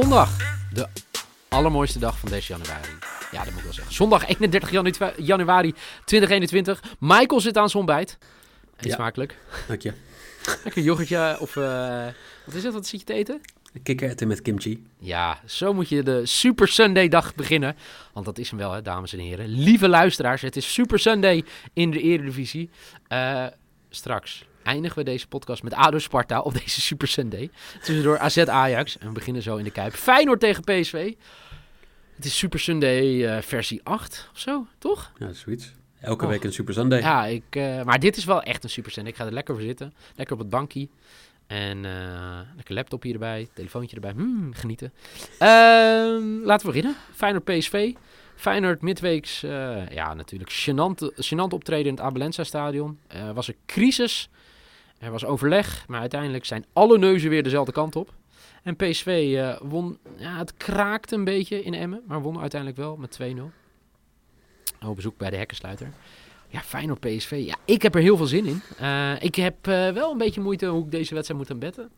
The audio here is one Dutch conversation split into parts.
Zondag, de allermooiste dag van deze januari. Ja, dat moet ik wel zeggen. Zondag 31 janu- januari 2021. Michael zit aan zijn ontbijt. Eet Ja. smakelijk. Dank je. Lekker yoghurtje of... eh, wat is het? Wat zit je te eten? Kikkererwten met kimchi. Ja, zo moet je de Super Sunday dag beginnen. Want dat is hem wel, hè, dames en heren. Lieve luisteraars, het is Super Sunday in de Eredivisie. Eh, straks eindigen we deze podcast met ADO Sparta op deze Super Sunday. Tussendoor AZ Ajax. En we beginnen zo in de Kuip. Feyenoord tegen PSV. Het is Super Sunday eh, versie 8 of zo, toch? Ja, zoiets. Elke week een Super Sunday. Ja, ik, eh, maar dit is wel echt een Super Sunday. Ik ga er lekker voor zitten. Lekker op het bankje. En eh lekker laptopje erbij, telefoontje erbij. Hmm, genieten. Ehm, laten we beginnen. Feyenoord PSV. Feyenoord midweeks, ja natuurlijk, gênant, gênant optreden in het Abelensa stadion. Was een crisis, er was overleg, maar uiteindelijk zijn alle neuzen weer dezelfde kant op. En PSV eh, won, ja, het kraakte een beetje in Emmen, maar won uiteindelijk wel met 2-0. Op bezoek bij de hekkensluiter. Ja, Feyenoord PSV. Ja, ik heb er heel veel zin in. Eh, ik heb eh, wel een beetje moeite hoe ik deze wedstrijd moet gaan betten.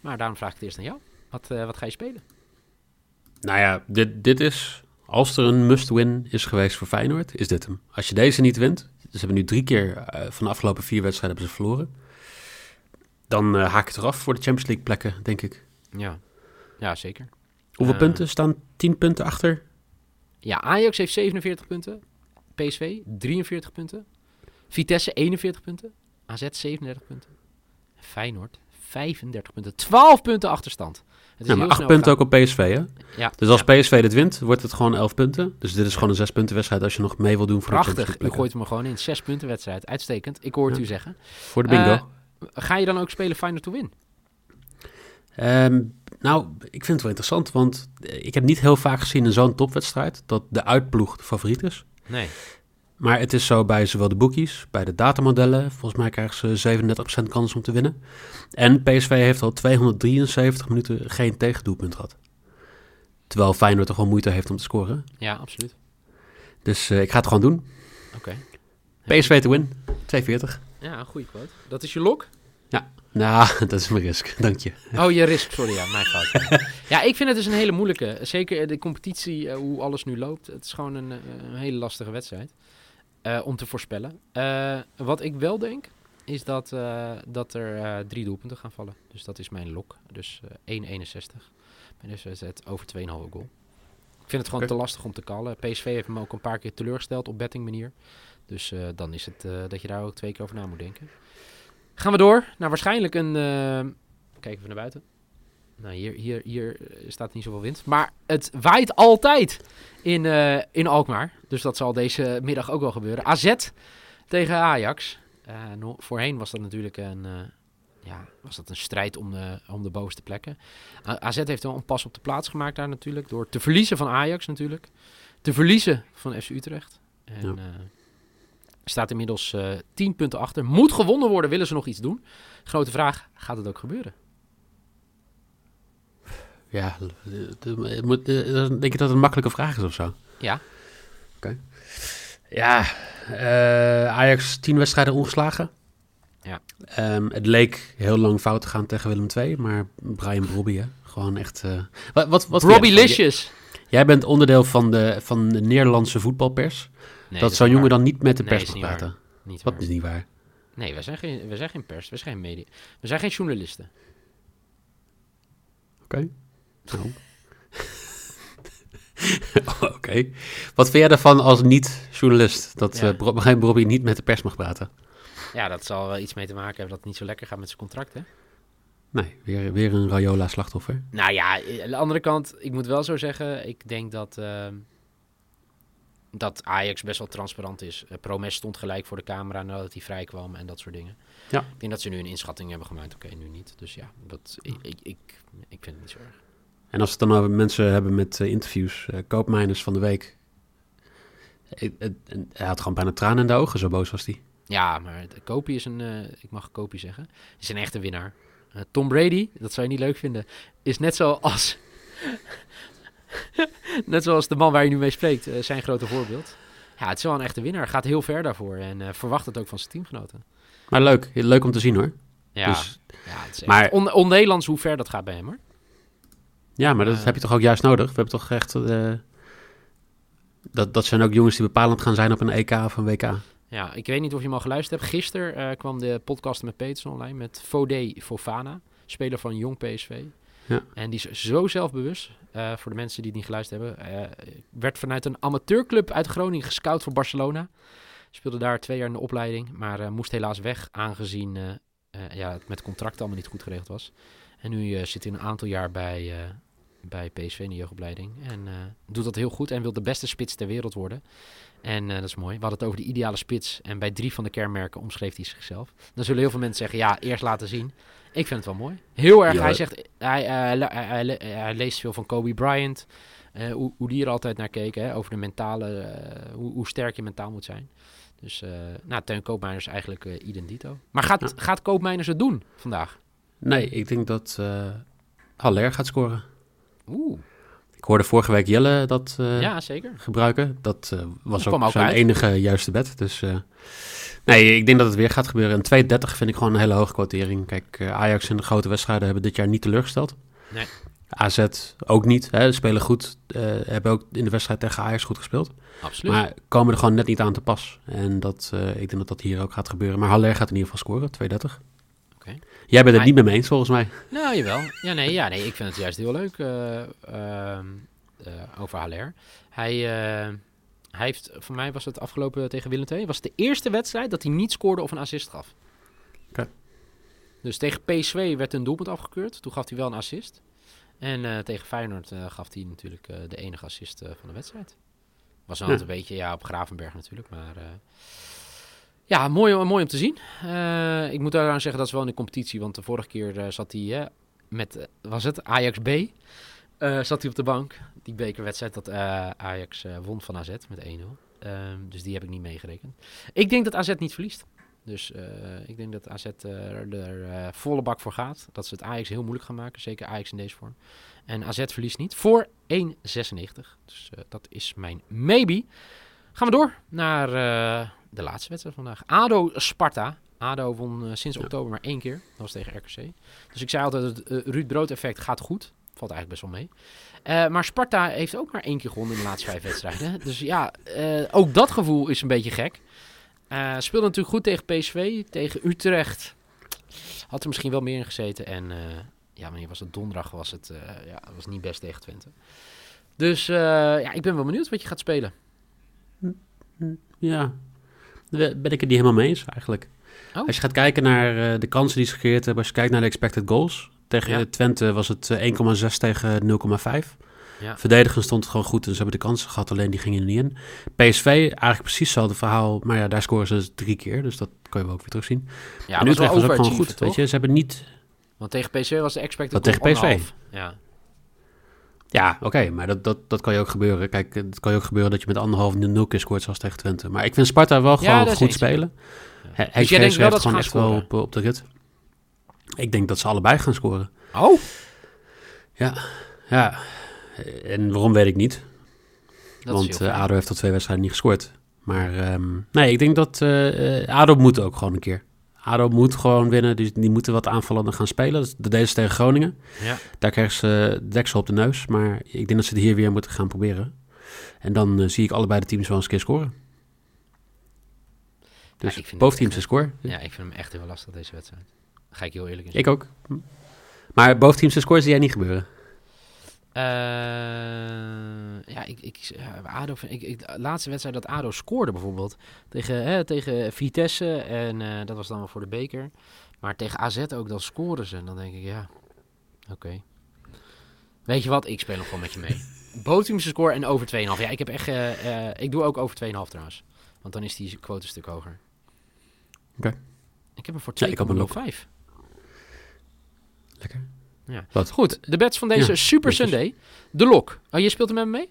Maar daarom vraag ik het eerst aan jou. Wat, wat ga je spelen? Nou ja, dit, dit is... Als er een must-win is geweest voor Feyenoord, is dit hem. Als je deze niet wint... Ze hebben nu drie keer van de afgelopen vier wedstrijden hebben ze verloren. Dan eh, haak ik het eraf voor de Champions League plekken, denk ik. Ja, ja zeker. Hoeveel Eh. punten staan? 10 punten achter? Ja, Ajax heeft 47 punten. PSV 43 punten. Vitesse 41 punten. AZ 37 punten. Feyenoord 35 punten. 12 punten achterstand. Het is Ja, maar heel 8 snel punten ook op PSV, hè? Ja, Dus als ja, PSV dit wint, wordt het gewoon 11 punten. Dus dit is Ja. gewoon een 6 punten wedstrijd als je nog mee wil doen voor de Champions prachtig. U gooit hem gewoon in. 6 punten wedstrijd. Uitstekend. Ik hoor het u zeggen. Voor de bingo. Eh, ga je dan ook spelen Feyenoord to win? Ehm, nou, ik vind het wel interessant, want eh, ik heb niet heel vaak gezien in zo'n topwedstrijd dat de uitploeg de favoriet is. Nee. Maar het is zo bij zowel de bookies, bij de datamodellen. Volgens mij krijgen ze 37% kans om te winnen. En PSV heeft al 273 minuten geen tegendoelpunt gehad. Terwijl Feyenoord toch wel moeite heeft om te scoren. Ja, absoluut. Dus eh, ik ga het gewoon doen. Oké. PSV te win, 240. Ja, een goede quote. Dat is je lok? Nou, dat is mijn risk, dank je. Oh, je risk, sorry, ja, mijn fout. ja, ik vind het dus een hele moeilijke. Zeker de competitie, eh, hoe alles nu loopt. Het is gewoon een, eh, een hele lastige wedstrijd eh, om te voorspellen. Eh, wat ik wel denk, is dat, eh, dat er eh, drie doelpunten gaan vallen. Dus dat is mijn lok. Dus eh 1,61 bij deze wedstrijd over 2,5 goal. Ik vind het gewoon te lastig om te kallen. PSV heeft me ook een paar keer teleurgesteld op betting manier. Dus eh, dan is het eh, dat je daar ook twee keer over na moet denken. Gaan we door naar waarschijnlijk een... eh, kijken we naar buiten. Nou, hier, hier, hier eh, staat niet zoveel wind. Maar het waait altijd in, eh, in Alkmaar. Dus dat zal deze middag ook wel gebeuren. AZ tegen Ajax. Voorheen was dat natuurlijk een, ja, was dat een strijd om de, om de bovenste plekken. AZ heeft wel een pas op de plaats gemaakt daar natuurlijk. Door te verliezen van Ajax natuurlijk. Te verliezen van FC Utrecht. En Ja. Staat inmiddels eh 10 punten achter. Moet gewonnen worden, willen ze nog iets doen. Grote vraag, gaat het ook gebeuren? Ja, eh, moet- denk je dat het een makkelijke vraag is of zo? Ja. Ja, eh, Ajax 10 wedstrijden ongeslagen. Ja. Ehm, het leek heel lang fout te gaan tegen Willem II, maar Brian Brobby, hè? gewoon echt... eh, wat, wat, wat Robbie? Licious. Jij bent onderdeel van de, van de Nederlandse voetbalpers. Nee, dat is zo'n jongen dan niet met de Nee, pers mag praten. Niet Wat waar. is niet waar. Nee, wij zijn, geen, wij zijn geen pers, wij zijn geen media. We zijn geen journalisten. Oké. Nou. Oké. Wat vind jij ervan als niet-journalist? Dat Ja. Brian Brobby niet met de pers mag praten? Ja, dat zal wel iets mee te maken hebben dat het niet zo lekker gaat met zijn contract, hè? Nee, weer, weer een Rayola-slachtoffer. Nou ja, aan de andere kant, ik moet wel zo zeggen, ik denk dat... ehm, dat Ajax best wel transparant is. Uh, Promes stond gelijk voor de camera nadat hij vrij kwam en dat soort dingen. Ja. Ik denk dat ze nu een inschatting hebben gemaakt. Oké, nu niet. Dus ja, dat, ik, ik, ik, ik vind het niet zo erg. En als we het dan over mensen hebben met uh, interviews, koopmijners van de week. hij had gewoon bijna tranen in de ogen, zo boos was hij. Ja, maar Kopi is een, ik mag Kopi zeggen, is een echte winnaar. Tom Brady, dat zou je niet leuk vinden, is net zoals, net zoals de man waar je nu mee spreekt, zijn grote voorbeeld. Ja, het is wel een echte winnaar. Gaat heel ver daarvoor en verwacht het ook van zijn teamgenoten. Maar leuk, leuk om te zien hoor. Ja, dus, ja het is maar, on, on-Nederlands hoe ver dat gaat bij hem hoor. Ja, maar dat uh, heb je toch ook juist nodig? We hebben toch echt... Uh, dat, dat zijn ook jongens die bepalend gaan zijn op een EK of een WK. Ja, ik weet niet of je hem al geluisterd hebt. Gisteren uh, kwam de podcast met Peters online met Fode Fofana, speler van Jong PSV. Ja. En die is zo zelfbewust, voor de mensen die het niet geluisterd hebben. werd vanuit een amateurclub uit Groningen gescout voor Barcelona. Speelde daar twee jaar in de opleiding, maar moest helaas weg aangezien ja, het met contract allemaal niet goed geregeld was. En nu zit hij een aantal jaar bij, bij PSV in de jeugdopleiding. En uh, doet dat heel goed en wil de beste spits ter wereld worden. En uh, dat is mooi. We hadden het over de ideale spits. En bij drie van de kernmerken omschreef hij zichzelf. Dan zullen heel veel mensen zeggen, ja, eerst laten zien. Ik vind het wel mooi. Heel erg. Ja. Hij zegt, hij, uh, hij, hij, leest veel van Kobe Bryant. hoe, hoe die er altijd naar keek. Hè, over de mentale, hoe, hoe, sterk je mentaal moet zijn. Dus nou, Teun Koopmeiners eigenlijk identito. Maar gaat, ja. gaat Koopmeiners het doen vandaag? Nee, ik denk dat Haller gaat scoren. Oeh. Ik hoorde vorige week Jelle dat uh, ja, zeker. gebruiken. Dat uh, was ook, ook zijn uit. enige juiste bet. Dus uh, nee, ik denk dat het weer gaat gebeuren. En 2,30 vind ik gewoon een hele hoge quotering. Kijk, Ajax in de grote wedstrijden hebben dit jaar niet teleurgesteld. Nee. AZ ook niet. Hè. Spelen goed. hebben ook in de wedstrijd tegen Ajax goed gespeeld. Absoluut. Maar komen er gewoon net niet aan te pas. En dat, ik denk dat dat hier ook gaat gebeuren. Maar Haller gaat in ieder geval scoren, 2,30. Okay. Jij bent het niet mee eens, volgens mij. Nou, jawel. Ja, nee, ja, nee, ik vind het juist heel leuk uh, uh, over Haller. Hij, uh, hij heeft, voor mij was het afgelopen tegen Willem II, was het de eerste wedstrijd dat hij niet scoorde of een assist gaf. Okay. Dus tegen PSV werd een doelpunt afgekeurd. Toen gaf hij wel een assist. En tegen Feyenoord gaf hij natuurlijk de enige assist van de wedstrijd. Was ja. een beetje ja, op Gravenberg natuurlijk, maar... Ja, mooi, mooi om te zien. Uh, ik moet daaraan zeggen, dat is wel in de competitie. Want de vorige keer uh, zat hij met, was het, Ajax B. zat hij op de bank. Die bekerwedstrijd dat Ajax won van AZ met 1-0. Ehm, dus die heb ik niet meegerekend. Ik denk dat AZ niet verliest. Dus ik denk dat AZ er volle bak voor gaat. Dat ze het Ajax heel moeilijk gaan maken. Zeker Ajax in deze vorm. En AZ verliest niet voor 1,96. Dus dat is mijn maybe. Gaan we door naar de laatste wedstrijd vandaag. ADO Sparta. ADO won uh, sinds oktober maar één keer. Dat was tegen RKC. Dus ik zei altijd, het uh, Ruud Brood effect gaat goed. Valt eigenlijk best wel mee. Uh, maar Sparta heeft ook maar één keer gewonnen in de laatste vijf wedstrijden. Dus ja, ook dat gevoel is een beetje gek. speelde natuurlijk goed tegen PSV. Tegen Utrecht had er misschien wel meer in gezeten. En ja, wanneer was het? Donderdag was het ja, was niet best tegen Twente. Dus ja, ik ben wel benieuwd wat je gaat spelen. Ja, ben ik het niet helemaal mee eens eigenlijk. Oh. Als je gaat kijken naar uh, de kansen die ze gecreëerd hebben, als je kijkt naar de expected goals. Tegen Ja. Twente was het eh, 1,6 tegen 0,5. Ja. Verdedigen stond het gewoon goed en ze hebben de kansen gehad, alleen die gingen er niet in. PSV, eigenlijk precies hetzelfde verhaal, maar ja, daar scoren ze dus drie keer, dus dat kan je wel ook weer terugzien. Ja, en Utrecht was ook gewoon goed, toch? weet je. Ze hebben niet... Want tegen PSV was de expected Wat tegen goal PSV? Ja. Ja, oké, maar dat, dat, dat kan je ook gebeuren. Kijk, het kan je ook gebeuren dat je met anderhalf nul keer scoort zoals tegen Twente. Maar ik vind Sparta wel gewoon goed spelen. Ja. Hij, Dus denkt wel dat gewoon echt wel op, op de rit. Ik denk dat ze allebei gaan scoren. Oh, Ja, ja. En waarom weet ik niet. dat want eh. ADO heeft al twee wedstrijden niet gescoord. Maar ehm, nee, ik denk dat eh, ADO moet ook gewoon een keer. ADO moet gewoon winnen. Dus die moeten wat aanvallender gaan spelen. Dat deden ze tegen Groningen. Ja. Daar krijgen ze deksel op de neus. Maar ik denk dat ze het hier weer moeten gaan proberen. En dan eh, zie ik allebei de teams wel eens een keer scoren. Dus Ja, ik vind boventeams het een score. ja, ik vind hem echt heel lastig deze wedstrijd. Daar ga ik heel eerlijk in Ik ook. Maar boventeams een score zie jij niet gebeuren. Eh, ja, ik, ik, ja, ADO, ik, ik, de laatste wedstrijd dat ADO scoorde bijvoorbeeld tegen, hè, tegen Vitesse en eh, dat was dan wel voor de beker. Maar tegen AZ ook, dan scoren ze. En dan denk ik, ja, oké. Weet je wat, ik speel nog gewoon met je mee. Botumse score en over 2,5. Ja, ik heb echt... eh, ik doe ook over 2,5 trouwens. Want dan is die quote een stuk hoger. Oké. Ik heb hem voor Ja, ik heb hem ook. 2,05. Lekker. Ja. Wat? Goed, de bets van deze Ja, Super. Sunday. De lok. Oh, je speelt er met me mee?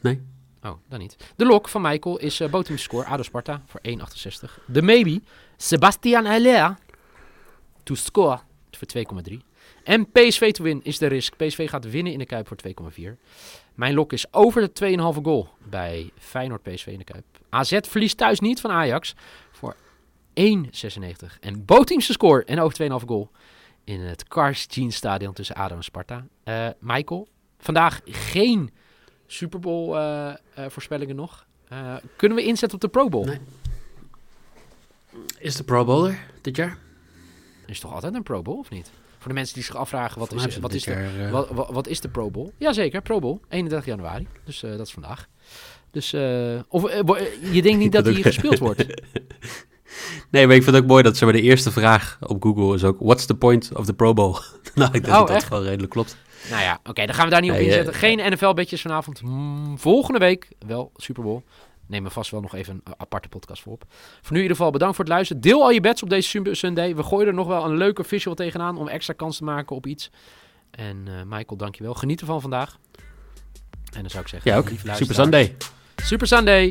Nee. Oh, dan niet. De lok van Michael is uh, score. ADO Sparta voor 1,68. De maybe. Sebastian Haller. To score. Voor 2,3. En PSV to win is de risk. PSV gaat winnen in de Kuip voor 2,4. Mijn lok is over de 2,5 goal bij Feyenoord PSV in de Kuip. AZ verliest thuis niet van Ajax voor 1,96. En Boteamse score en over 2,5 goal in het Cars Jeans Stadion tussen ADO en Sparta. Eh, Michael, vandaag geen Super Bowl eh, eh, voorspellingen nog. Kunnen we inzetten op de Pro Bowl? Nee. Is de Pro Bowler dit jaar? Is toch altijd een Pro Bowl, of niet? Voor de mensen die zich afvragen, wat, is, wat, is de, wat, wat, wat is de Pro Bowl? Jazeker, Pro Bowl, 31 januari. Dus dat is vandaag. Dus, of je denkt niet dat die ook- gespeeld wordt? Nee, maar ik vind het ook mooi dat zeg maar, de eerste vraag op Google is ook... What's the point of the Pro Bowl? nou, ik denk Oh, dat dat echt? wel redelijk klopt. nou ja, oké, dan gaan we daar niet op Nee, eh, inzetten. Geen NFL-bedjes vanavond. Mm, volgende week wel Super Bowl. Neem er vast wel nog even een aparte podcast voor op. Voor nu in ieder geval bedankt voor het luisteren. Deel al je bets op deze Super Sunday. We gooien er nog wel een leuke visual tegenaan om extra kans te maken op iets. En eh, Michael, dankjewel. Geniet ervan vandaag. En dan zou ik zeggen... Ja, ook. Super Sunday. Super Sunday.